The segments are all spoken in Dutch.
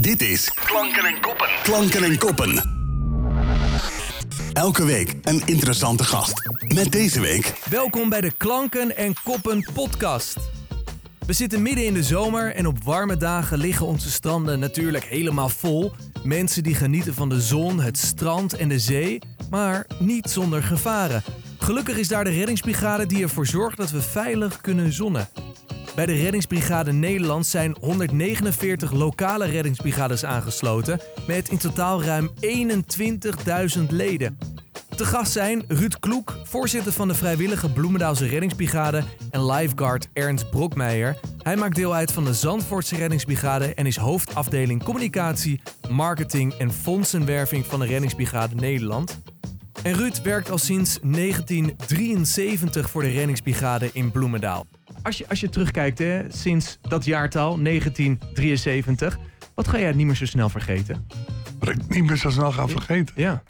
Dit is Klanken en Koppen. Klanken en Koppen. Elke week een interessante gast. Met deze week Welkom bij de Klanken en Koppen podcast. We zitten midden in de zomer en op warme dagen liggen onze stranden natuurlijk helemaal vol. Mensen die genieten van de zon, het strand en de zee, maar niet zonder gevaren. Gelukkig is daar de reddingsbrigade die ervoor zorgt dat we veilig kunnen zonnen. Bij de Reddingsbrigade Nederland zijn 149 lokale reddingsbrigades aangesloten met in totaal ruim 21.000 leden. Te gast zijn Ruud Kloek, voorzitter van de vrijwillige Bloemendaalse Reddingsbrigade en lifeguard Ernst Brokmeijer. Hij maakt deel uit van de Zandvoortse Reddingsbrigade en is hoofdafdeling communicatie, marketing en fondsenwerving van de Reddingsbrigade Nederland. En Ruud werkt al sinds 1973 voor de reddingsbrigade in Bloemendaal. Als je, als je terugkijkt, hè, sinds dat jaartal, 1973, wat ga jij niet meer zo snel vergeten? Wat ik niet meer zo snel ga vergeten. Ja.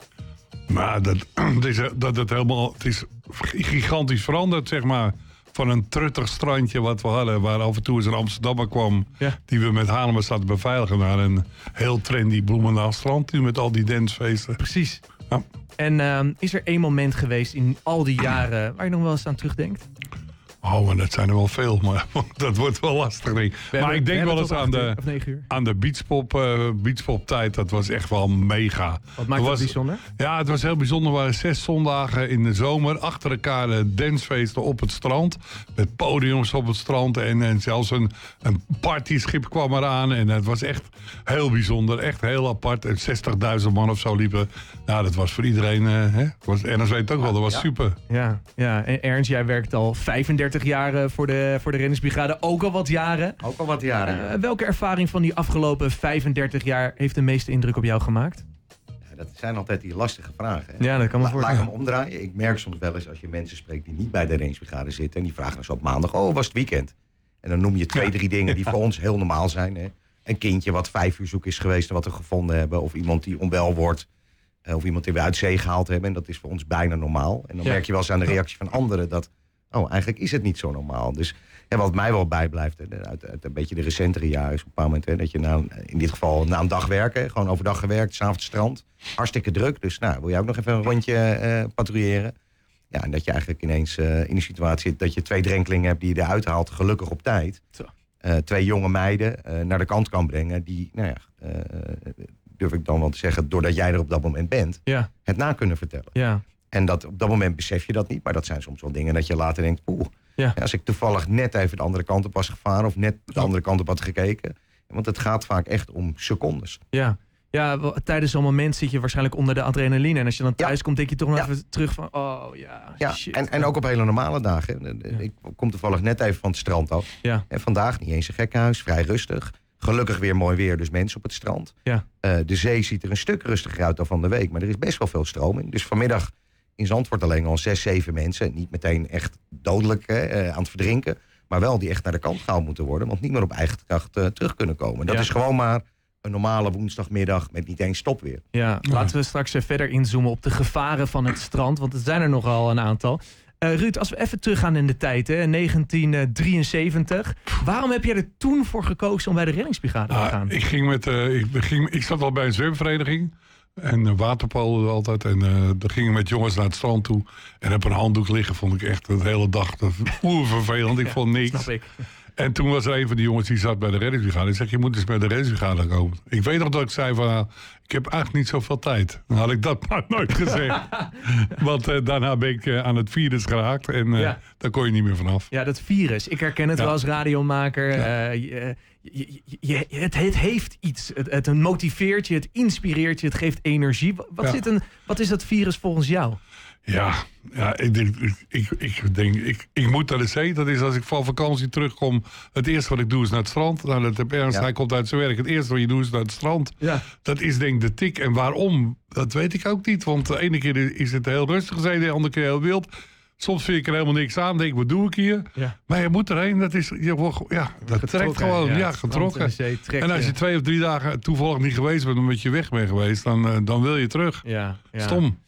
Maar dat, het is, dat helemaal, het is gigantisch veranderd, zeg maar. Van een truttig strandje wat we hadden, waar af en toe eens een Amsterdammer kwam, Ja. die we met Hanemen zaten beveiligen, naar een heel trendy Bloemendaal strand nu met al die dancefeesten. Precies. Ja. En ehm, is er één moment geweest in al die jaren waar je nog wel eens aan terugdenkt? Oh, maar dat zijn er wel veel, maar dat wordt wel lastig. Denk. ik. We Maar ik denk we wel eens aan de, uur. aan de beachpop, eh, beachpop tijd, dat was echt wel mega. Wat maakt dat was, bijzonder? Ja, het was heel bijzonder. Er waren zes zondagen in de zomer achter elkaar eh, dancefeesten op het strand. Met podiums op het strand en, en zelfs een, een partyschip kwam eraan. En het was echt heel bijzonder, echt heel apart. En 60.000 man of zo liepen. Nou, dat was voor iedereen, eh, hè? Het was, weet het ook wel, dat was super. Ja, ja. En Ernst, jij werkt al 35 jaar eh, voor de, voor de ook al wat jaren. Ook al wat jaren. Eh, welke ervaring van die afgelopen 35 jaar heeft de meeste indruk op jou gemaakt? Ja, dat zijn altijd die lastige vragen. hè. Ja, dat kan me Laat ik voorstellen. hem omdraaien. Ik merk soms wel eens als je mensen spreekt die niet bij de rangebrigade zitten. En die vragen dan zo op maandag, oh was het weekend? En dan noem je twee, drie dingen die voor ons heel normaal zijn. Hè? Een kindje wat vijf uur zoek is geweest en wat we gevonden hebben. Of iemand die onwel wordt. eh, Of iemand die we uit zee gehaald hebben. En dat is voor ons bijna normaal. En dan Ja. merk je wel eens aan de reactie van anderen dat... Oh, eigenlijk is het niet zo normaal. Dus ja, wat mij wel bijblijft, hè, uit, uit een beetje de recentere jaren... is op een bepaald moment hè, dat je na, een- in dit geval na een dag werken... gewoon overdag gewerkt, s'avonds strand. Hartstikke druk. Dus nou, wil jij ook nog even een rondje eh, patrouilleren? Ja, en dat je eigenlijk ineens eh, in de situatie zit... dat je twee drenkelingen hebt die je eruit haalt, gelukkig op tijd. Eh, twee jonge meiden eh, naar de kant kan brengen... die, nou ja, eh, durf ik dan wel te zeggen... doordat jij er op dat moment bent, Ja, het na kunnen vertellen. ja, En dat, op dat moment besef je dat niet. Maar dat zijn soms wel dingen dat je later denkt... Oeh, Ja. als ik toevallig net even de andere kant op was gevaren... of net de andere kant op had gekeken. Want het gaat vaak echt om secondes. ja. Ja, tijdens zo'n moment zit je waarschijnlijk onder de adrenaline. En als je dan Ja. thuis komt, denk je toch nog Ja. even terug van... Oh ja, Ja, shit. en, en ook op hele normale dagen. Ik kom toevallig net even van het strand af. Ja, En vandaag niet eens een gekkenhuis, vrij rustig. Gelukkig weer mooi weer, dus mensen op het strand. ja, Eh, de zee ziet er een stuk rustiger uit dan van de week. Maar er is best wel veel stroming. Dus vanmiddag in Zandvoort alleen al zes, zeven mensen. Niet meteen echt dodelijk hè, eh, aan het verdrinken. Maar wel die echt naar de kant gehaald moeten worden. Want niet meer op eigen kracht eh, terug kunnen komen. Dat Ja. is gewoon maar een normale woensdagmiddag met niet eens stopweer. ja. Laten we straks eh, verder inzoomen op de gevaren van het strand. Want er zijn er nogal een aantal. Eh, Ruud, als we even teruggaan in de tijd, hè, 1973. Waarom heb jij er toen voor gekozen om bij de reddingsbrigade te Ah, gaan? ik, ging met, eh, ik, ging, ik zat al bij een zwemvereniging. En uh, waterpolo altijd. En eh dan gingen we met jongens naar het strand toe. En heb een handdoek liggen, vond ik echt de hele dag oer vervelend. Ik vond niks. Snap ik. En toen was er een van die jongens die zat bij de reddingsbrigade. Ik zeg, je moet eens bij de reddingsbrigade komen. Ik weet nog dat ik zei van, nou, ik heb eigenlijk niet zoveel tijd. Dan had ik dat maar nooit gezegd. Want eh, daarna ben ik eh, aan het virus geraakt. En Ja. daar kon je niet meer vanaf. Ja, dat virus. Ik herken het Ja. wel als radiomaker. Je- je- je- je- het, het heeft iets. Het, het motiveert je, het inspireert je, het geeft energie. Wat, zit een, wat is dat virus volgens jou? Ja, ja ik, denk, ik, ik, ik denk, ik, ik moet naar de zee. Dat is als ik van vakantie terugkom. Het eerste wat ik doe is naar het strand. Nou, dat heb Ernst, Ja. hij komt uit zijn werk. Het eerste wat je doet is naar het strand. Ja. Dat is denk ik de tik. En waarom, dat weet ik ook niet. Want de ene keer is het heel rustig zee, de andere keer heel wild. Soms vind ik er helemaal niks aan. Denk, wat doe ik hier? Ja. Maar je moet erheen. Dat is, je, wordt- ja, dat trekt gewoon. Ja, getrokken. en de zee trekt En als je twee of drie dagen toevallig niet geweest bent, omdat je weg bent geweest, dan, eh, dan wil je terug. Ja, ja. Stom.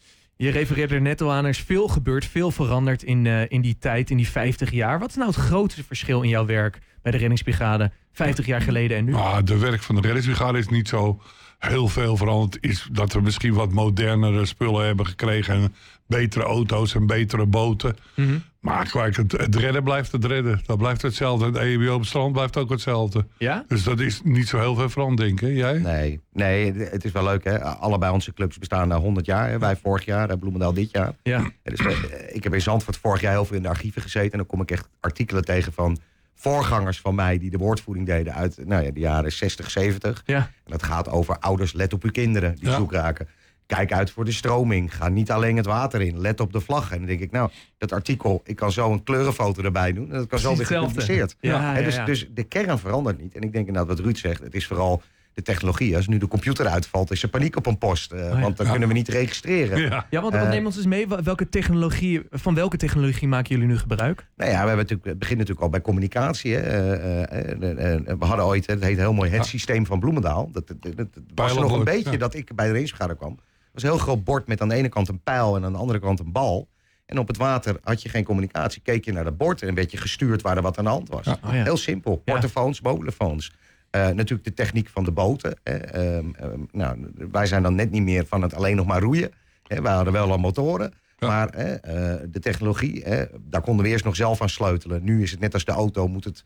Je refereerde er net al aan, er is veel gebeurd, veel veranderd in, eh, in die tijd, in die 50 jaar. Wat is nou het grootste verschil in jouw werk bij de reddingsbrigade 50 jaar geleden en nu? Ah, de werk van de reddingsbrigade is niet zo heel veel veranderd. Is dat we misschien wat modernere spullen hebben gekregen. En betere auto's en betere boten. Mhm. Maar kijk, het, het redden blijft het redden. Dat blijft hetzelfde. Het EHBO op het strand blijft ook hetzelfde. Ja? Dus dat is niet zo heel veel veranderd, denk ik. Jij? Nee, nee, het is wel leuk hè. Allebei onze clubs bestaan na 100 jaar. hè. Wij vorig jaar, en Bloemendaal dit jaar. Ja. Dus, eh, ik heb in Zandvoort vorig jaar heel veel in de archieven gezeten. En dan kom ik echt artikelen tegen van voorgangers van mij... die de woordvoering deden uit nou ja, de jaren 60, 70. Ja. En dat gaat over ouders, let op uw kinderen die Ja. zoek raken. Kijk uit voor de stroming. Ga niet alleen het water in. Let op de vlag. En dan denk ik, nou, dat artikel, ik kan zo een kleurenfoto erbij doen. En dat kan zo weer gepubliceerd. Ja, dus, dus de kern verandert niet. En ik denk inderdaad wat Ruud zegt. Het is vooral de technologie. Als nu de computer uitvalt, is er paniek op een post. eh, ja. Want dan Ja. kunnen we niet registreren. Ja. Ja, want Eh, neem ons eens mee. Wa- Welke technologie, van welke technologie maken jullie nu gebruik? Nou ja, we hebben natuurlijk, het begint natuurlijk al bij communicatie. Hè. Eh, we hadden ooit, het heet heel mooi, het systeem van Bloemendaal. Dat, dat, dat, was er nog een beetje dat ik bij de raceschade kwam. Het was een heel groot bord met aan de ene kant een pijl en aan de andere kant een bal. En op het water had je geen communicatie. Keek je naar dat bord en werd je gestuurd waar er wat aan de hand was. Oh ja. Heel simpel. Portofoons, mobielefoons. Eh, natuurlijk de techniek van de boten. hè. Ehm, ehm, nou, wij zijn dan net niet meer van het alleen nog maar roeien. Hè. Wij hadden wel al motoren. Ja. Maar hè, eh, de technologie, hè, daar konden we eerst nog zelf aan sleutelen. Nu is het net als de auto, moet het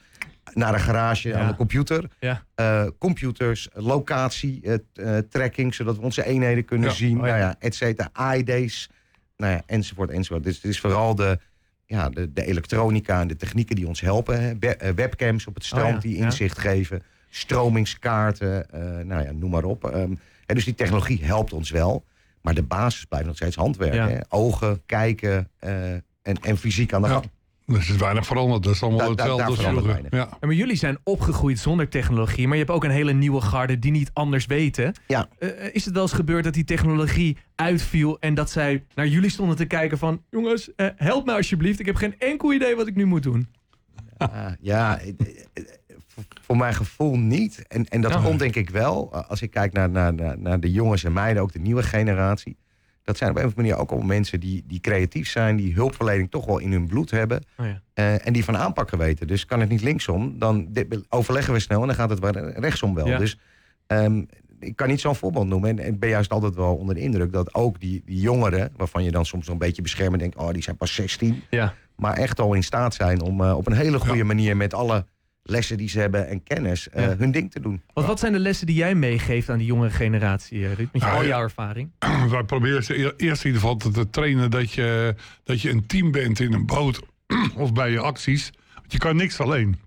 naar een garage Ja. aan de computer. Ja. Eh, computers, locatie, eh, tracking, zodat we onze eenheden kunnen zien. Oh. Nou ja, et cetera, ID's, nou ja, enzovoort, enzovoort. Dus het is vooral de, ja, de, de elektronica en de technieken die ons helpen. Hè. We- webcams op het strand Oh ja, die inzicht geven. Stromingskaarten, nou ja, noem maar op. Ehm, dus die technologie helpt ons wel. Maar de basis blijft nog steeds handwerk. Ja. Hè. Ogen, kijken eh, en, en fysiek aan de Ja. gang. Dus er is weinig veranderd. Dat is allemaal Daar- daar- hetzelfde. Ja. Ja, maar jullie zijn opgegroeid zonder technologie, maar je hebt ook een hele nieuwe garde die niet anders weten. Ja. Eh, is het wel eens gebeurd dat die technologie uitviel en dat zij naar jullie stonden te kijken van... jongens, eh, help mij alsjeblieft, ik heb geen enkel idee wat ik nu moet doen. Ja, eh, voor- mijn gevoel niet. En, en dat Ja. komt denk ik wel, eh, als ik kijk naar, naar, naar, naar de jongens en meiden, ook de nieuwe generatie. Dat zijn op een of andere manier ook al mensen die, die creatief zijn, die hulpverlening toch wel in hun bloed hebben. Oh ja. eh, en die van aanpakken weten. Dus kan het niet linksom, dan overleggen we snel en dan gaat het rechtsom wel. Ja. Dus ehm, ik kan niet zo'n voorbeeld noemen. En, en ik ben juist altijd wel onder de indruk dat ook die, die jongeren, waarvan je dan soms een beetje beschermend denkt, oh die zijn pas 16 Ja. maar echt al in staat zijn om eh, op een hele goede manier met alle lessen die ze hebben en kennis eh, Ja. hun ding te doen. Want wat zijn de lessen die jij meegeeft aan die jonge generatie, eh, Ruud? Met Ja, al ja. jouw ervaring. Wij proberen ze eer- eerst in ieder geval te, te trainen dat je, dat je een team bent in een boot of bij je acties. Want je kan niks alleen.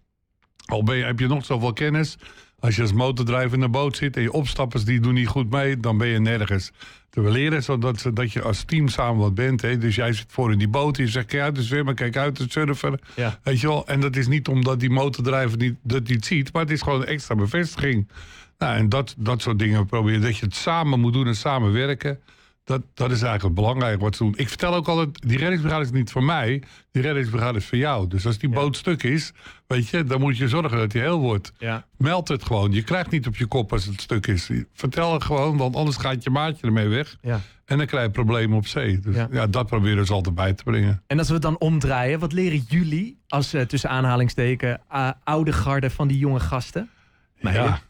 Al ben je, heb je nog zoveel kennis. Als je als motordrijver in de boot zit en je opstappers die doen niet goed mee, dan ben je nergens. Te leren zodat ze- dat je als team samen wat bent. Hè. Dus jij zit voor in die boot en je zegt kijk uit te zwemmen, kijk uit te surfen. Ja. Weet je wel? En dat is niet omdat die motordrijver niet, dat niet ziet, maar het is gewoon een extra bevestiging. Nou, en dat, dat soort dingen proberen. Dat je het samen moet doen en samenwerken. Dat, dat is eigenlijk belangrijk wat ze doen. Ik vertel ook altijd, die reddingsbrigade is niet voor mij. Die reddingsbrigade is voor jou. Dus als die Ja. boot stuk is, weet je, dan moet je zorgen dat die heel wordt. Ja. Meld het gewoon. Je krijgt niet op je kop als het stuk is. Vertel het gewoon, want anders gaat je maatje ermee weg. Ja. En dan krijg je problemen op zee. Dus Ja. dat proberen ze altijd bij te brengen. En als we het dan omdraaien, wat leren jullie als eh, tussen aanhalingsteken eh, oude garde van die jonge gasten? Meiden? Ja.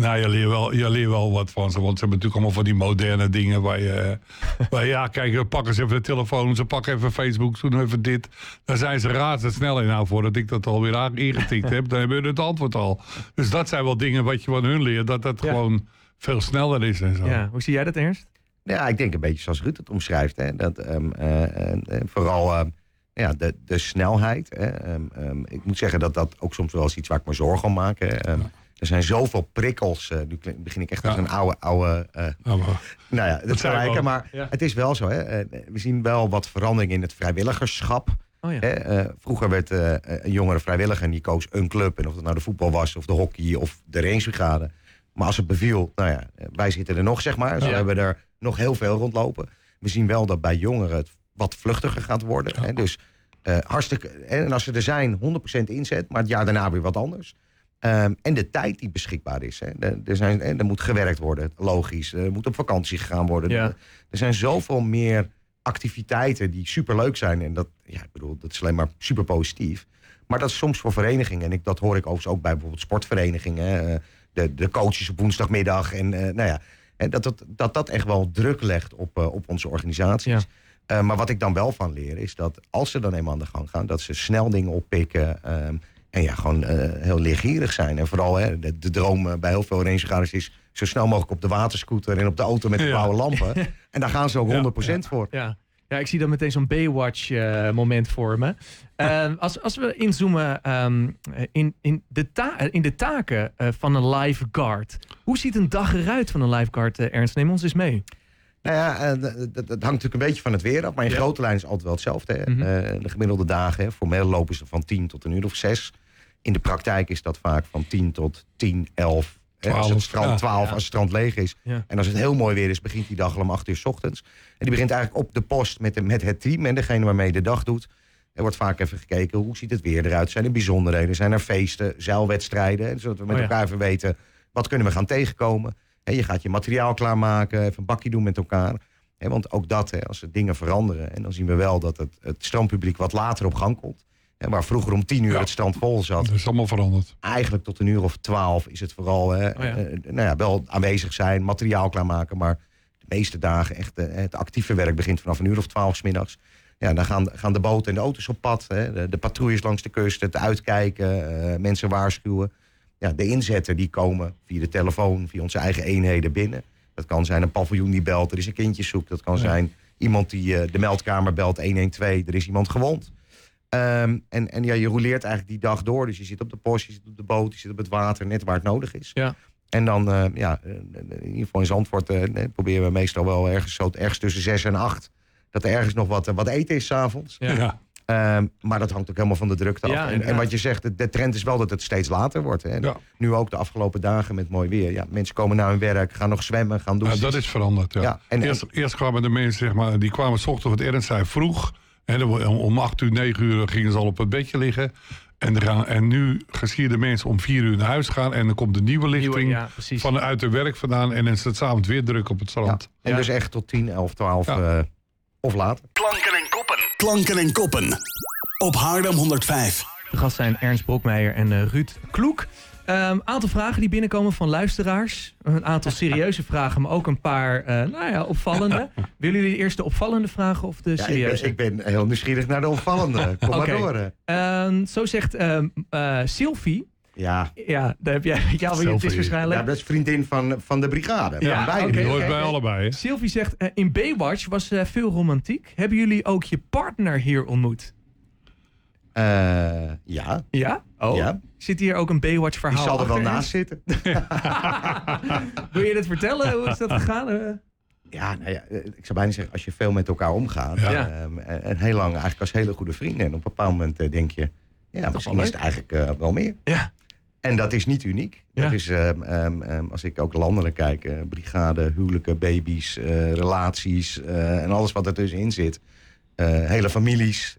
Nou, je leert, wel, je leert wel wat van ze. Want ze hebben natuurlijk allemaal van die moderne dingen. Waar je, waar, ja, kijk, we pakken ze even de telefoon. Ze pakken even Facebook. Doen even dit. Daar zijn ze razendsnel in. Nou, voordat ik dat alweer ingetikt heb, dan hebben we het antwoord al. Dus dat zijn wel dingen wat je van hun leert. Dat dat Ja. gewoon veel sneller is en zo. Ja. Hoe zie jij dat, Ernst? Ja, ik denk een beetje zoals Ruud het omschrijft. Hè. Dat, ehm, eh, vooral ehm, ja, de, de snelheid. Hè. Ehm, ehm, ik moet zeggen dat dat ook soms wel eens iets waar ik me zorgen om maak. Hè. Ehm, Er zijn zoveel prikkels. eh, nu begin ik echt als Ja. een oude, oude eh, maar- nou ja, dat zijn we gelijken. Maar Ja. het is wel zo. Hè. eh, We zien wel wat verandering in het vrijwilligerschap. Oh ja. Hè, eh, vroeger werd eh, een jongere vrijwilliger en die koos een club. En of het nou de voetbal was, of de hockey, of de rangebrigade. Maar als het beviel, nou ja, wij zitten er nog, zeg maar. Zo Ja. hebben we er nog heel veel rondlopen. We zien wel dat bij jongeren het wat vluchtiger gaat worden. Hè, dus eh, hartstikke... En als ze er zijn, 100% inzet. Maar het jaar daarna weer wat anders. Ehm, en de tijd die beschikbaar is. Hè. Er, zijn, er moet gewerkt worden, logisch. Er moet op vakantie gegaan worden. Ja. Er zijn zoveel meer activiteiten die superleuk zijn. En dat, ja, ik bedoel, dat is alleen maar super positief. Maar dat is soms voor verenigingen. En ik, dat hoor ik overigens ook bij bijvoorbeeld sportverenigingen. eh, de, de coaches op woensdagmiddag. En eh, nou ja, dat, dat, dat dat echt wel druk legt op, eh, op onze organisaties. Ja. Maar wat ik dan wel van leer is dat als ze dan eenmaal aan de gang gaan, dat ze snel dingen oppikken. ehm, en ja, gewoon eh, heel leergierig zijn. En vooral hè, de, de droom eh, bij heel veel rangegaders is zo snel mogelijk op de waterscooter en op de auto met de blauwe lampen. en daar gaan ze ook 100% voor. Ja. ja, ik zie dan meteen zo'n Baywatch-moment voor me. Ehm, als, als we inzoomen ehm, in, in, de ta- eh, in de taken eh, van een lifeguard. Hoe ziet een dag eruit van een lifeguard, eh, Ernst? Neem ons eens mee. Nou ja, eh, dat, hangt natuurlijk een beetje van het weer af. Maar in Ja. grote lijnen is het altijd wel hetzelfde. Hè. Mhm. Eh, de gemiddelde dagen, hè, formeel lopen ze van 10 tot een uur of 6. In de praktijk is dat vaak van 10 tot 10, 11. hè, als het 12, strand ja. 12, Ja. als het strand leeg is. Ja. En als het heel mooi weer is, begint die dag al om 8 uur s ochtends. En die begint eigenlijk op de post met, de, met het team en degene waarmee je de dag doet. Er wordt vaak even gekeken, hoe ziet het weer eruit? Zijn er bijzonderheden? Zijn er feesten, zeilwedstrijden? En zodat we met Oh ja. elkaar even weten, wat kunnen we gaan tegenkomen? Je gaat je materiaal klaarmaken, even een bakje doen met elkaar. Hè, want ook dat, hè, als er dingen veranderen... en dan zien we wel dat het, het strandpubliek wat later op gang komt. Hè, waar vroeger om tien uur Ja. het strand vol zat Dat is allemaal veranderd. eigenlijk tot een uur of twaalf is het vooral hè, Oh ja. eh, nou ja, wel aanwezig zijn, materiaal klaarmaken. Maar de meeste dagen echt eh, het actieve werk begint vanaf een uur of twaalf 's middags. Ja, dan gaan, gaan de boten en de auto's op pad. Hè, de, de patrouilles langs de kust, het uitkijken, eh, mensen waarschuwen. Ja, de inzetten die komen via de telefoon, via onze eigen eenheden binnen. Dat kan zijn een paviljoen die belt, er is een kindjeszoek. Dat kan Ja. zijn iemand die eh, de meldkamer belt 112, er is iemand gewond. Ehm, en, en ja, je rouleert eigenlijk die dag door. Dus je zit op de post, je zit op de boot, je zit op het water, net waar het nodig is. Ja. En dan, eh, ja, eh, in ieder geval in Zandvoort eh, proberen we meestal wel ergens, zo, ergens tussen zes en acht. Dat er ergens nog wat, wat eten is s'avonds. Ja. Ja. Ehm, maar dat hangt ook helemaal van de drukte af. Ja, en, en wat je zegt, de, de trend is wel dat het steeds later wordt. Hè. Ja. Nu ook de afgelopen dagen met mooi weer. Ja, mensen komen naar hun werk, gaan nog zwemmen, gaan Ja, douchen. dat is veranderd. Ja. Ja, en- eerst, eerst kwamen de mensen, zeg maar, die kwamen s ochtends, wat Ernst zei, vroeg. En dan, om- om 8 uur, 9 uur gingen ze al op het bedje liggen. En, gaan, en nu zie je de mensen om 4 uur naar huis gaan. En dan komt de nieuwe lichting Nieuwe- ja, precies. vanuit de werk vandaan. En dan is het s'avonds weer druk op het Ja, strand. en Ja. dus echt tot 10, 11, 12 Ja. Of later. Klanken en koppen. Klanken en koppen. Op Haarlem 105. De gast zijn Ernst Brokmeijer en eh, Ruud Kloek. Een aantal vragen die binnenkomen van luisteraars. Een aantal serieuze vragen, maar ook een paar eh, nou ja, opvallende. Willen jullie eerst de opvallende vragen of de Ja, ik, serieuze? ben, ik ben heel nieuwsgierig naar de opvallende. Kom maar door. eh. Ehm, zo zegt ehm, eh, Sylvie. Ja. Ja, daar heb jij. Ja, het is waarschijnlijk. ja, dat is vriendin van, van de brigade. Ja, Van beide. bij allebei. hè? Sylvie zegt, eh, in Baywatch was eh, veel romantiek. Hebben jullie ook je partner hier ontmoet? Eh, ja, Ja? Oh. Ja. Zit hier ook een Baywatch die verhaal zal er wel naast zitten. Wil je dit vertellen? Hoe is dat gegaan? Ja, nou ja, ik zou bijna zeggen, als je veel met elkaar omgaat. Ja. ehm, en, en heel lang eigenlijk als hele goede vrienden. En op een bepaald moment denk je, ja, misschien is het eigenlijk wel meer. Ja. En dat is niet uniek. Ja. Dat is, ehm, ehm, ehm, als ik ook landelijk kijk, eh, brigade, huwelijken, baby's, eh, relaties eh, en alles wat er tussenin zit. Hele families.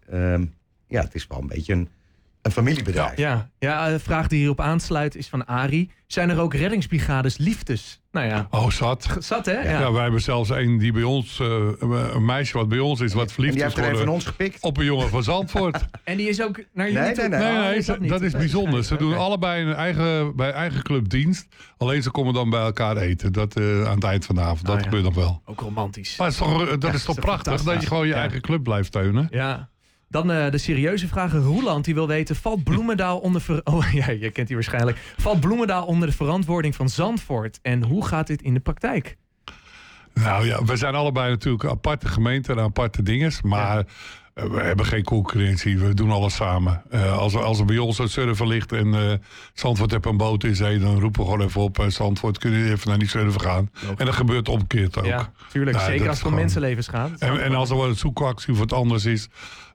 ja, het is wel een beetje een, een familiebedrijf. Ja, ja, de vraag die hierop aansluit is van Ari. Zijn er ook reddingsbrigades liefdes? Nou ja, Oh, zat. zat hè? Ja. Ja. wij hebben zelfs een die bij ons, eh, een meisje wat bij ons is, wat En verliefd die is heeft er een van geworden ons gepikt. op een jongen van Zandvoort. En die is ook naar jullie Nee, toe? nee, nee. Nee, Oh, nee, is dat, niet? is bijzonder. Ze doen allebei een eigen, bij eigen clubdienst. Alleen ze komen dan bij elkaar eten. Dat eh, aan het eind van de avond. Dat Ah, ja. gebeurt nog wel. Ook romantisch. Maar het is toch, dat is toch prachtig dat je gewoon je Ja. eigen club blijft steunen. Ja. Dan eh, de serieuze vragen. Roeland die wil weten, valt Bloemendaal onder... Ver... Oh ja, je kent die waarschijnlijk. Valt Bloemendaal onder de verantwoording van Zandvoort? En hoe gaat dit in de praktijk? Nou ja, we zijn allebei natuurlijk aparte gemeenten en aparte dinges. Maar eh, we hebben geen concurrentie. We doen alles samen. Eh, als, er, als er bij ons een surfer ligt en Zandvoort heeft een boot in zee... dan roepen we gewoon even op. Zandvoort, kunnen jullie even naar die surfer gaan? En dat gebeurt omgekeerd ook. Ja, tuurlijk. Ja, Zeker als het om mensenlevens gaat. En, en als er wel een zoekactie of wat anders is,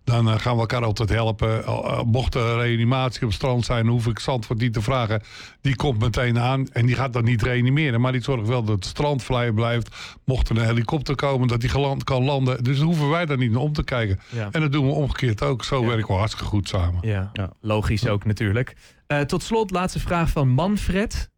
dan eh, gaan we elkaar altijd helpen. Al- al Mocht er reanimatie op het strand zijn, hoef ik Zandvoort niet te vragen. Die komt meteen aan en die gaat dan niet reanimeren. Maar die zorgt wel dat het strand vrij blijft. Mocht er een helikopter komen, dat die geland kan landen. Dus dan hoeven wij daar niet naar om te kijken. Ja. En dat doen we omgekeerd ook. Zo Ja. werken we hartstikke goed samen. Ja, Ja. logisch ook natuurlijk. Eh, tot slot, laatste vraag van Manfred.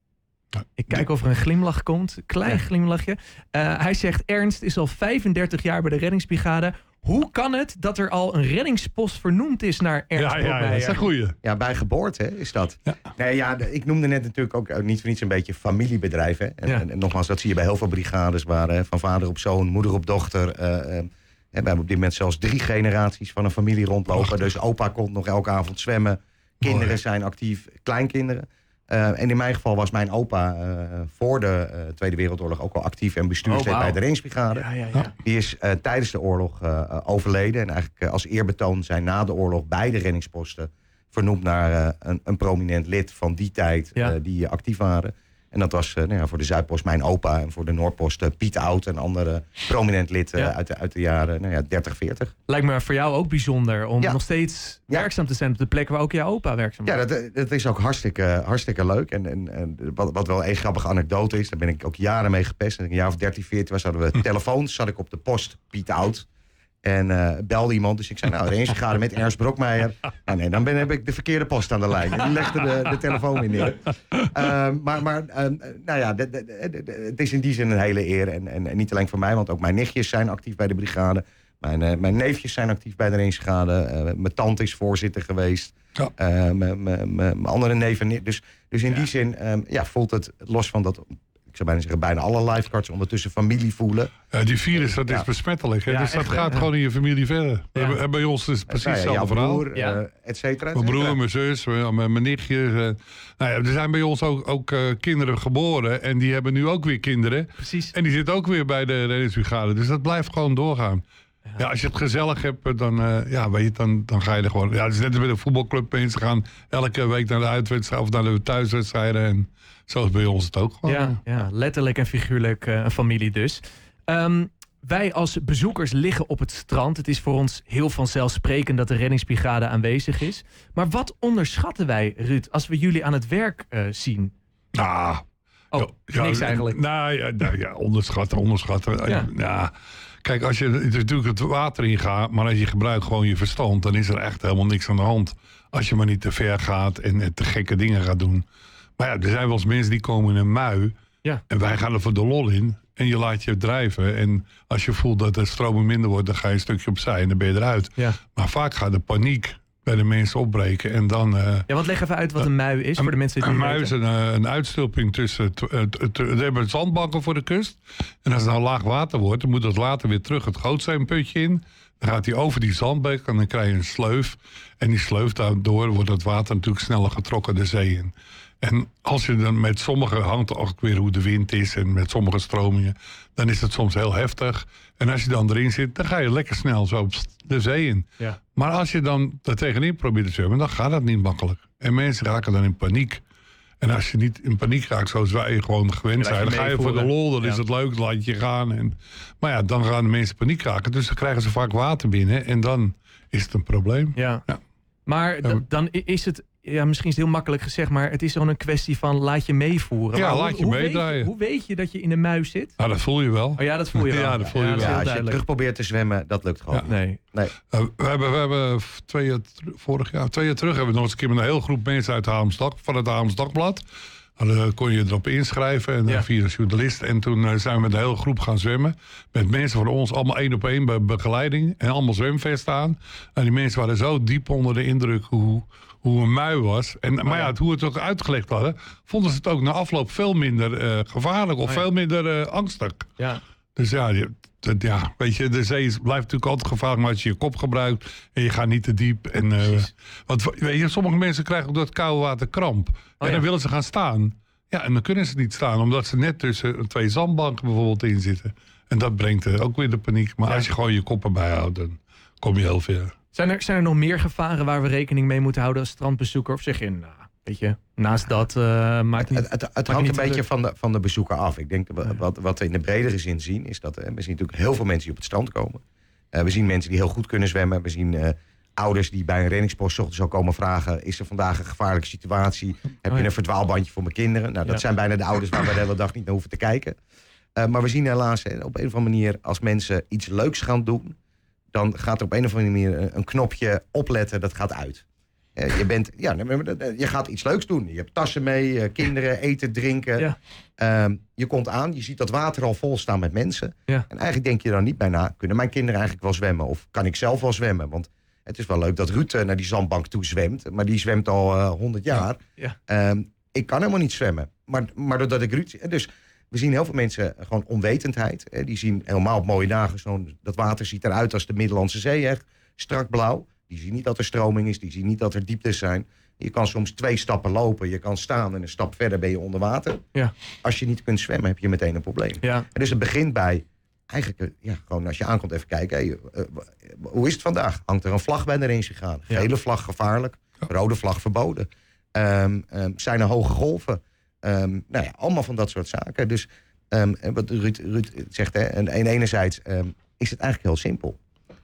Ik kijk of er een glimlach komt. Klein Ja. glimlachje. Eh, hij zegt, Ernst is al 35 jaar bij de reddingsbrigade. Hoe kan het dat er al een reddingspost vernoemd is naar Ernst Ja, ja, ja, dat is een goeie. Ja, bij geboorte hè, is dat. Ja. Nee, ja, ik noemde net natuurlijk ook eh, niet voor niets een beetje familiebedrijf. Hè. En, Ja. en, en nogmaals, dat zie je bij heel veel brigades waar eh, van vader op zoon, moeder op dochter. hè, we hebben op dit moment zelfs drie generaties van een familie rondlopen. Prachtig. Dus opa komt nog elke avond zwemmen. Kinderen Mooi. zijn actief, kleinkinderen. Eh, en in mijn geval was mijn opa eh, voor de eh, Tweede Wereldoorlog ook al actief en bestuurslid Oh, bij de Reddingsbrigade. Ja, ja, ja. Die is tijdens de oorlog overleden. En eigenlijk als eerbetoon zijn na de oorlog beide reddingsposten vernoemd naar een, een prominent lid van die tijd die actief waren. En dat was eh, nou ja, voor de Zuidpost mijn opa en voor de Noordpost eh, Piet Oud, een andere prominent lid eh, Ja. uit, de, uit de jaren nou ja, 30, 40. Lijkt me voor jou ook bijzonder om nog steeds werkzaam te zijn op de plek waar ook jouw opa werkzaam was. Ja, dat, dat is ook hartstikke, hartstikke leuk. En, en, en wat, wat wel een grappige anekdote is, daar ben ik ook jaren mee gepest. Ik een jaar of 13, 14 was, hadden we telefoons. Zat ik op de post, Piet Oud. En eh, belde iemand, dus ik zei, nou, de gaat met Ernst Brokmeijer. Nou nee, dan ben, heb ik de verkeerde post aan de lijn. En die legde de, de telefoon weer neer. Ehm, maar maar ehm, nou ja, de- de- het is in die zin een hele eer. En, en, en niet alleen voor mij, want ook mijn nichtjes zijn actief bij de brigade. Mijn, eh, mijn neefjes zijn actief bij de Reensbrigade. Eh, mijn tante is voorzitter geweest. Ja. Mijn- andere neven. Dus, dus in die zin ehm, ja, voelt het los van dat... Zou bijna zeggen, bijna alle lifeguards ondertussen familie voelen. Ja, die virus, dat is besmettelijk. Hè? Ja, dus dat echt, gaat Ja. gewoon in je familie verder. Ja. En bij ons is het precies ja, hetzelfde verhaal. broer, Ja. eh, et cetera. et Mijn broer, mijn zus, mijn, mijn mijn nichtjes. eh. nou ja, er zijn bij ons ook, ook eh, kinderen geboren. En die hebben nu ook weer kinderen. Precies. En die zitten ook weer bij de reddingsbrigade. Dus dat blijft gewoon doorgaan. Ja, als je het gezellig hebt, dan, eh, ja, weet je, dan, dan ga je er gewoon. Ja, het is net als bij de voetbalclub. Mensen gaan elke week naar de uitwedstrijd of naar de thuiswedstrijden. En zo is bij ons het ook gewoon. Ja, ja, letterlijk en figuurlijk eh, een familie dus. Ehm, wij als bezoekers liggen op het strand. Het is voor ons heel vanzelfsprekend dat de reddingsbrigade aanwezig is. Maar wat onderschatten wij, Ruud, als we jullie aan het werk eh, zien? Nou, Oh, Ja, niks eigenlijk. Nou ja, nou, ja onderschatten, onderschatten. Ja. Ja. Kijk, als je het natuurlijk het water ingaat, maar als je gebruikt gewoon je verstand, dan is er echt helemaal niks aan de hand. Als je maar niet te ver gaat en te gekke dingen gaat doen. Maar ja, er zijn wel eens mensen die komen in een mui. Ja. En wij gaan er voor de lol in. En je laat je drijven. En als je voelt dat de stromen minder wordt, dan ga je een stukje opzij en dan ben je eruit. Ja. Maar vaak gaat de paniek bij de mensen opbreken. En dan. eh, Ja, want leg even uit wat een mui is voor de mensen die een het mui is een, eh, een uitstulping tussen... Het, het, het- we hebben zandbanken voor de kust. En als het nou laag water wordt, dan moet het later weer terug het gootsteenputje in. Dan gaat hij over die zandbank en dan krijg je een sleuf. En die sleuf daardoor wordt het water natuurlijk sneller getrokken de zee in. En als je dan met sommige hangt ook weer hoe de wind is en met sommige stromingen, dan is het soms heel heftig. En als je dan erin zit, dan ga je lekker snel zo de zee in. Ja. Maar als je dan er tegenin probeert te zwemmen, dan gaat dat niet makkelijk. En mensen raken dan in paniek. En als je niet in paniek raakt zoals wij gewoon gewend zijn, dan ga je voor de lol, dan is het leuk, dan laat je gaan. En, maar ja, dan gaan de mensen paniek raken. Dus dan krijgen ze vaak water binnen en dan is het een probleem. Ja. Ja. Maar dan is het, ja, misschien is het heel makkelijk gezegd, maar het is gewoon een kwestie van laat je meevoeren. Ja, Maar hoe- laat je hoe weet meedraaien. Hoe weet je dat je in de muis zit? Nou, dat voel je wel. Oh ja, dat voel je wel. Ja, dat voel je wel. heel Ja, als je duidelijk. terug probeert te zwemmen, dat lukt gewoon. Ja. Nee. Nee. Uh, we, hebben, we hebben twee jaar, vorig jaar, twee jaar terug hebben we nog eens een keer met een hele groep mensen uit de van het Haams Dagblad. Dan kon je erop inschrijven en, eh, Ja. via een journalist. En toen eh, zijn we met een hele groep gaan zwemmen. Met mensen van ons, allemaal één op één bij begeleiding. En allemaal zwemvesten aan. En die mensen waren zo diep onder de indruk hoe, hoe een mui was. En, maar ja, het- hoe we het ook uitgelegd hadden, vonden ze het ook na afloop veel minder eh, gevaarlijk of Oh ja. veel minder eh, angstig. Ja. Dus ja, dat- ja, weet je, de zee blijft natuurlijk altijd gevaarlijk, maar als je je kop gebruikt en je gaat niet te diep. En, eh, Precies. want weet je, sommige mensen krijgen ook dat koude water kramp. en Oh ja. dan willen ze gaan staan. Ja, en dan kunnen ze niet staan, omdat ze net tussen twee zandbanken bijvoorbeeld in zitten. En dat brengt eh, ook weer de paniek. Maar Ja. als je gewoon je kop erbij houdt, dan kom je heel ver. Zijn, er, zijn er nog meer gevaren waar we rekening mee moeten houden als strandbezoeker? Of zeg je, nou, weet je, naast dat eh, maakt niet... Het, het, het hangt een beetje van de, van de bezoeker af. Ik denk dat wat, wat we in de bredere zin zien, is dat eh, we zien natuurlijk heel veel mensen die op het strand komen. Eh, we zien mensen die heel goed kunnen zwemmen. We zien ouders die bij een reddingspost ochtends ook komen vragen: is er vandaag een gevaarlijke situatie? Heb Oh je ja. een verdwaalbandje voor mijn kinderen? Nou, dat Ja. zijn bijna de ouders waar we de hele dag niet naar hoeven te kijken. Maar we zien helaas op een of andere manier, als mensen iets leuks gaan doen, dan gaat er op een of andere manier een knopje opletten, dat gaat uit. Eh, je, bent, ja, je gaat iets leuks doen. Je hebt tassen mee, eh, kinderen, eten, drinken. Ja. Ehm, je komt aan, je ziet dat water al vol staan met mensen. Ja. En eigenlijk denk je dan niet bij na, kunnen mijn kinderen eigenlijk wel zwemmen? Of kan ik zelf wel zwemmen? Want het is wel leuk dat Ruud eh, naar die zandbank toe zwemt. Maar die zwemt al eh, 100 jaar. Ja. Ehm, ik kan helemaal niet zwemmen. Maar, maar doordat ik Ruud... Dus we zien heel veel mensen gewoon onwetendheid. Hè. Die zien helemaal op mooie dagen... Zo'n, dat water ziet eruit als de Middellandse Zee. Echt strak blauw. Die zien niet dat er stroming is. Die zien niet dat er dieptes zijn. Je kan soms twee stappen lopen. Je kan staan en een stap verder ben je onder water. Ja. Als je niet kunt zwemmen heb je meteen een probleem. Ja. En dus het begint bij... Eigenlijk, eh, ja, gewoon als je aankomt even kijken. hey, eh, w- hoe is het vandaag? Hangt er een vlag bij de range gegaan? Ja. Gele vlag gevaarlijk. Rode vlag verboden. Ehm, ehm, zijn er hoge golven? Ehm, nou ja, allemaal van dat soort zaken. Dus wat Ruud, Ruud zegt, hè, en, en enerzijds is het eigenlijk heel simpel.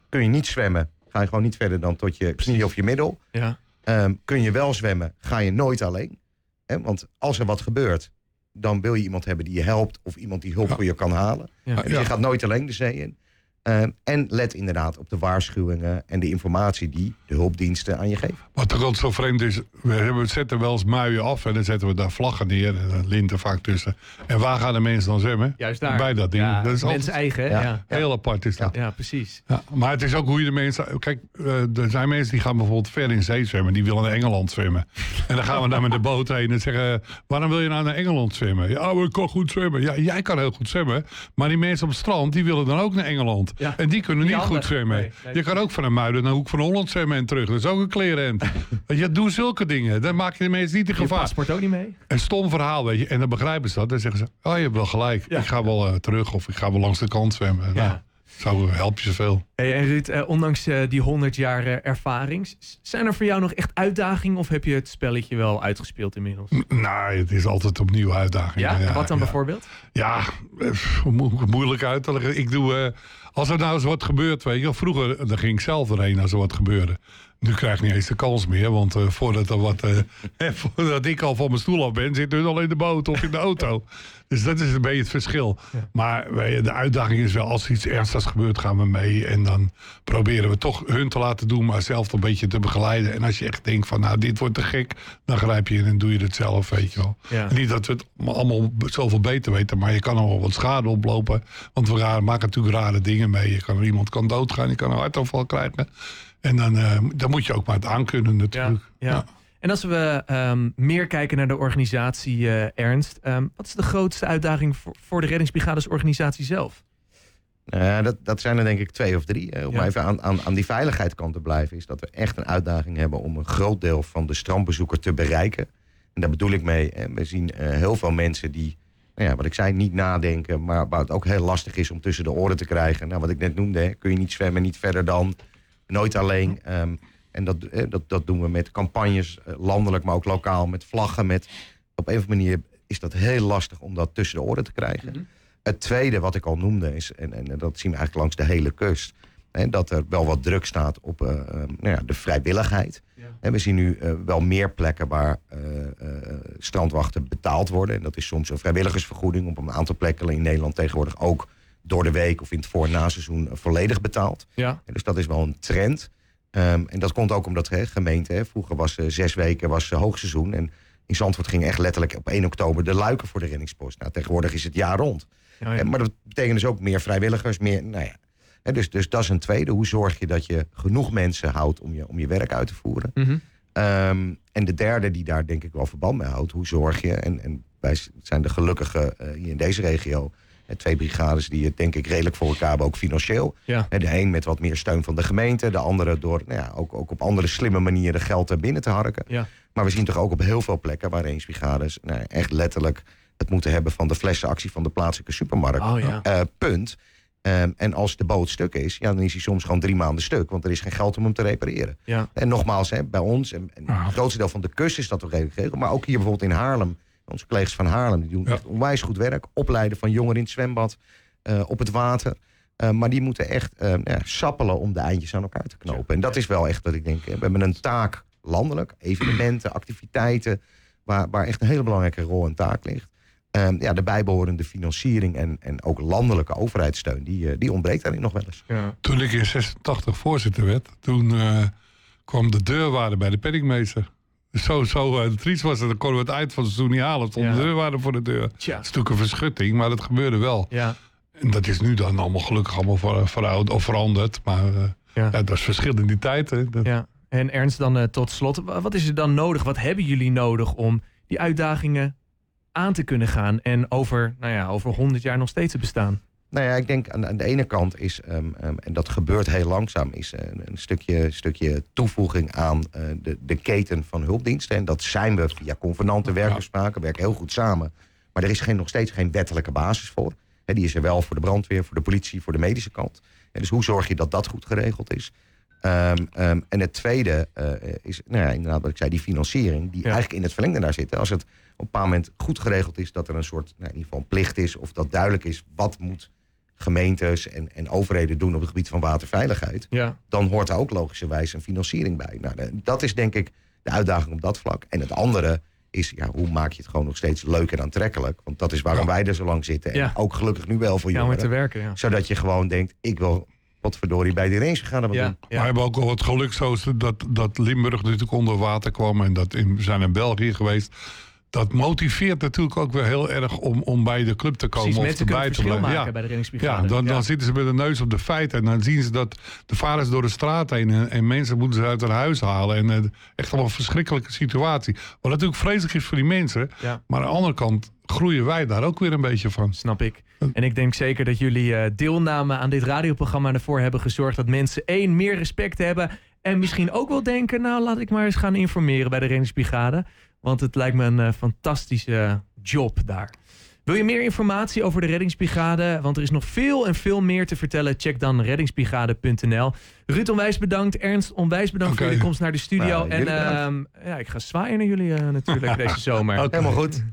Kun je niet zwemmen, ga je gewoon niet verder dan tot je knie of je middel. Ja. Ehm, kun je wel zwemmen, ga je nooit alleen. Want als er wat gebeurt, dan wil je iemand hebben die je helpt... of iemand die hulp Ja. voor je kan halen. Ja. Dus je gaat nooit alleen de zee in. Ehm, en let inderdaad op de waarschuwingen en de informatie die de hulpdiensten aan je geven. Wat toch altijd zo vreemd is, we hebben, zetten wel eens muien af en dan zetten we daar vlaggen neer en dan linten vaak tussen. En waar gaan de mensen dan zwemmen? Juist daar. Bij dat ding. Ja, dat is mensen altijd eigen? Ja. Ja. Ja. heel apart is dat. precies. Ja, maar het is ook hoe je de mensen. Kijk, eh, er zijn mensen die gaan bijvoorbeeld ver in zee zwemmen. Die willen naar Engeland zwemmen. En dan gaan we daar met de boot heen en zeggen: Waarom wil je nou naar Engeland zwemmen? Ja, maar ik kan goed zwemmen. Ja, jij kan heel goed zwemmen. Maar die mensen op het strand die willen dan ook naar Engeland. Ja. En die kunnen Niet niet, goed zwemmen. Nee, nee. Je kan ook van een muiden naar Hoek van Holland zwemmen en terug. Dat is ook een klerenhemd. Weet je, doe zulke dingen. Dan maak je de mensen niet in Je gevaar. paspoort ook niet mee? Een stom verhaal, weet je. En dan begrijpen ze dat. Dan zeggen ze: Oh, je hebt wel gelijk. Ja. Ik ga wel eh, terug of ik ga wel langs de kant zwemmen. Ja. Nou, zo help je zoveel. Hey, en Ruud, eh, ondanks eh, die 100 jaar eh, ervaring, zijn er voor jou nog echt uitdagingen of heb je het spelletje wel uitgespeeld inmiddels? Nou, het is altijd opnieuw uitdagingen. Ja? Wat dan ja. bijvoorbeeld? Ja, mo- moeilijk uit te leggen. Ik doe, eh, als er nou eens wat gebeurt, weet je wel, vroeger dan ging ik zelf erheen als er wat gebeurde. Nu krijg ik niet eens de kans meer, want eh, voordat, er wat, eh, voordat ik al van mijn stoel af ben, zit hun al in de boot of in de auto. Dus dat is een beetje het verschil. Maar je, de uitdaging is wel, als er iets ernstigs gebeurt, gaan we mee. En dan proberen we toch hun te laten doen, maar zelf een beetje te begeleiden. En als je echt denkt van, nou, dit wordt te gek, dan grijp je in en doe je het zelf, weet je wel. Ja. Niet dat we het allemaal zoveel beter weten, maar je kan wel wat schade oplopen. Want we maken natuurlijk rare dingen mee. Je kan, iemand kan doodgaan, je kan een hartaanval krijgen. En dan, eh, dan moet je ook maar het aankunnen natuurlijk. Ja. En als we ehm, meer kijken naar de organisatie eh, Ernst, ehm, wat is de grootste uitdaging voor, voor de reddingsbrigades organisatie zelf? Nou ja, dat, dat zijn er denk ik twee of drie. Eh, om Ja. even aan, aan, aan die veiligheidskant te blijven, is dat we echt een uitdaging hebben om een groot deel van de strandbezoeker te bereiken. En daar bedoel ik mee, we zien eh, heel veel mensen die, nou ja, wat ik zei, niet nadenken, maar waar het ook heel lastig is om tussen de oren te krijgen. Nou, wat ik net noemde, hè, kun je niet zwemmen, niet verder dan, nooit alleen. Ehm, en dat, eh, dat, dat doen we met campagnes, eh, landelijk, maar ook lokaal, met vlaggen. Met, op een of andere manier is dat heel lastig om dat tussen de oren te krijgen. Het tweede wat ik al noemde is, en, en dat zien we eigenlijk langs de hele kust, hè, dat er wel wat druk staat op eh, eh, nou ja, de vrijwilligheid. En we zien nu eh, wel meer plekken waar eh, eh, strandwachten betaald worden. En dat is soms een vrijwilligersvergoeding op een aantal plekken in Nederland tegenwoordig ook door de week of in het voor- en naseizoen volledig betaald. Ja. En dus dat is wel een trend. Ehm, en dat komt ook omdat hè, gemeente, hè, vroeger was eh, zes weken was, hoogseizoen. En in Zandvoort ging echt letterlijk op 1 oktober de luiken voor de reddingspost. Nou, tegenwoordig is het jaar rond. Ja, ja. Maar dat betekent dus ook meer vrijwilligers, meer, nou ja. Dus, dus dat is een tweede. Hoe zorg je dat je genoeg mensen houdt om je, om je werk uit te voeren? Mhm. Ehm, en de derde die daar denk ik wel verband mee houdt. Hoe zorg je, en, en wij zijn de gelukkige eh, hier in deze regio... eh, twee brigades die het denk ik redelijk voor elkaar hebben, ook financieel. Ja. De een met wat meer steun van de gemeente. De andere door nou ja, ook, ook op andere slimme manieren geld er binnen te harken. Ja. Maar we zien toch ook op heel veel plekken waar reddingsbrigades... Nou, echt letterlijk het moeten hebben van de flessenactie van de plaatselijke supermarkt. Oh ja. Eh, punt. Ehm, en als de boot stuk is, ja, dan is hij soms gewoon drie maanden stuk. Want er is geen geld om hem te repareren. Ja. En nogmaals, hè, bij ons, en, en het grootste deel van de kust is dat toch geregeld. Maar ook hier bijvoorbeeld in Haarlem. Onze collega's van Haarlem die doen Ja. echt onwijs goed werk. Opleiden van jongeren in het zwembad, eh, op het water. Eh, maar die moeten echt eh, ja, sappelen om de eindjes aan elkaar te knopen. En dat is wel echt wat ik denk. hè. We hebben een taak landelijk. Evenementen, activiteiten. Waar, waar echt een hele belangrijke rol en taak ligt. Ehm, ja, de bijbehorende financiering en, en ook landelijke overheidssteun, die, eh, die ontbreekt daarin nog wel eens. Ja. Toen ik in 86 voorzitter werd, toen eh, kwam de deurwaarde bij de penningmeester. Zo, zo uh, triest was het. Dan konden we het eind van het seizoen niet halen. Stond Ja. de deurwaarde voor de deur. Tja. Het is natuurlijk een verschutting, maar dat gebeurde wel. Ja, En dat is nu dan allemaal gelukkig allemaal ver, veroud- of veranderd. Maar eh, Ja. ja. dat is verschil in die tijd. Hè. Dat- ja. En Ernst, dan eh, tot slot. wa- Wat is er dan nodig? Wat hebben jullie nodig om die uitdagingen aan te kunnen gaan en over, nou ja, over 100 jaar nog steeds te bestaan? Nou ja, ik denk aan, aan de ene kant is, ehm, ehm, en dat gebeurt heel langzaam, is eh, een stukje, stukje toevoeging aan eh, de, de keten van hulpdiensten. En dat zijn we via convenanten, werkafspraken, werken heel goed samen. Maar er is geen, nog steeds geen wettelijke basis voor. Die is er wel voor de brandweer, voor de politie, voor de medische kant. En dus hoe zorg je dat dat goed geregeld is? Ehm, ehm, en het tweede eh, is, nou ja, inderdaad wat ik zei, die financiering, die Ja. eigenlijk in het verlengde daar zit. Als het op een bepaald moment goed geregeld is, dat er een soort, nou, in ieder geval een plicht is, of dat duidelijk is, wat moet gemeentes en, en overheden doen op het gebied van waterveiligheid, Ja, dan hoort er ook logischerwijs een financiering bij. Nou, dat is denk ik de uitdaging op dat vlak. En het andere is, ja, hoe maak je het gewoon nog steeds leuk en aantrekkelijk? Want dat is waarom wij er zo lang zitten. En ook gelukkig nu wel voor er te jongeren. werken. Ja. Zodat je gewoon denkt, ik wil wat verdorie bij die range gaan. Wat Ja, doen. Maar ja. we hebben ook wel het geluk zo dat, dat Limburg natuurlijk onder water kwam. En dat in, we zijn in België geweest. Dat motiveert natuurlijk ook weer heel erg om, om bij de club te komen. Precies, of erbij te blijven. Ja. bij de reddingsbrigade. Ja, dan, Ja. dan zitten ze met de neus op de feiten. En dan zien ze dat de ze door de straat heen. En, en mensen moeten ze uit hun huis halen. En eh, echt allemaal een verschrikkelijke situatie. Wat natuurlijk vreselijk is voor die mensen. Ja. Maar aan de andere kant groeien wij daar ook weer een beetje van. Snap ik. En ik denk zeker dat jullie eh, deelname aan dit radioprogramma ervoor hebben gezorgd dat mensen één meer respect hebben. En misschien ook wel denken, nou laat ik maar eens gaan informeren bij de reddingsbrigade. Want het lijkt me een eh, fantastische job daar. Wil je meer informatie over de reddingsbrigade? Want er is nog veel en veel meer te vertellen. Check dan reddingsbrigade.nl. Ruud onwijs bedankt. Ernst onwijs bedankt voor je komst naar de studio. Nou, en ehm, ja, ik ga zwaaien naar jullie eh, natuurlijk deze zomer. Helemaal goed.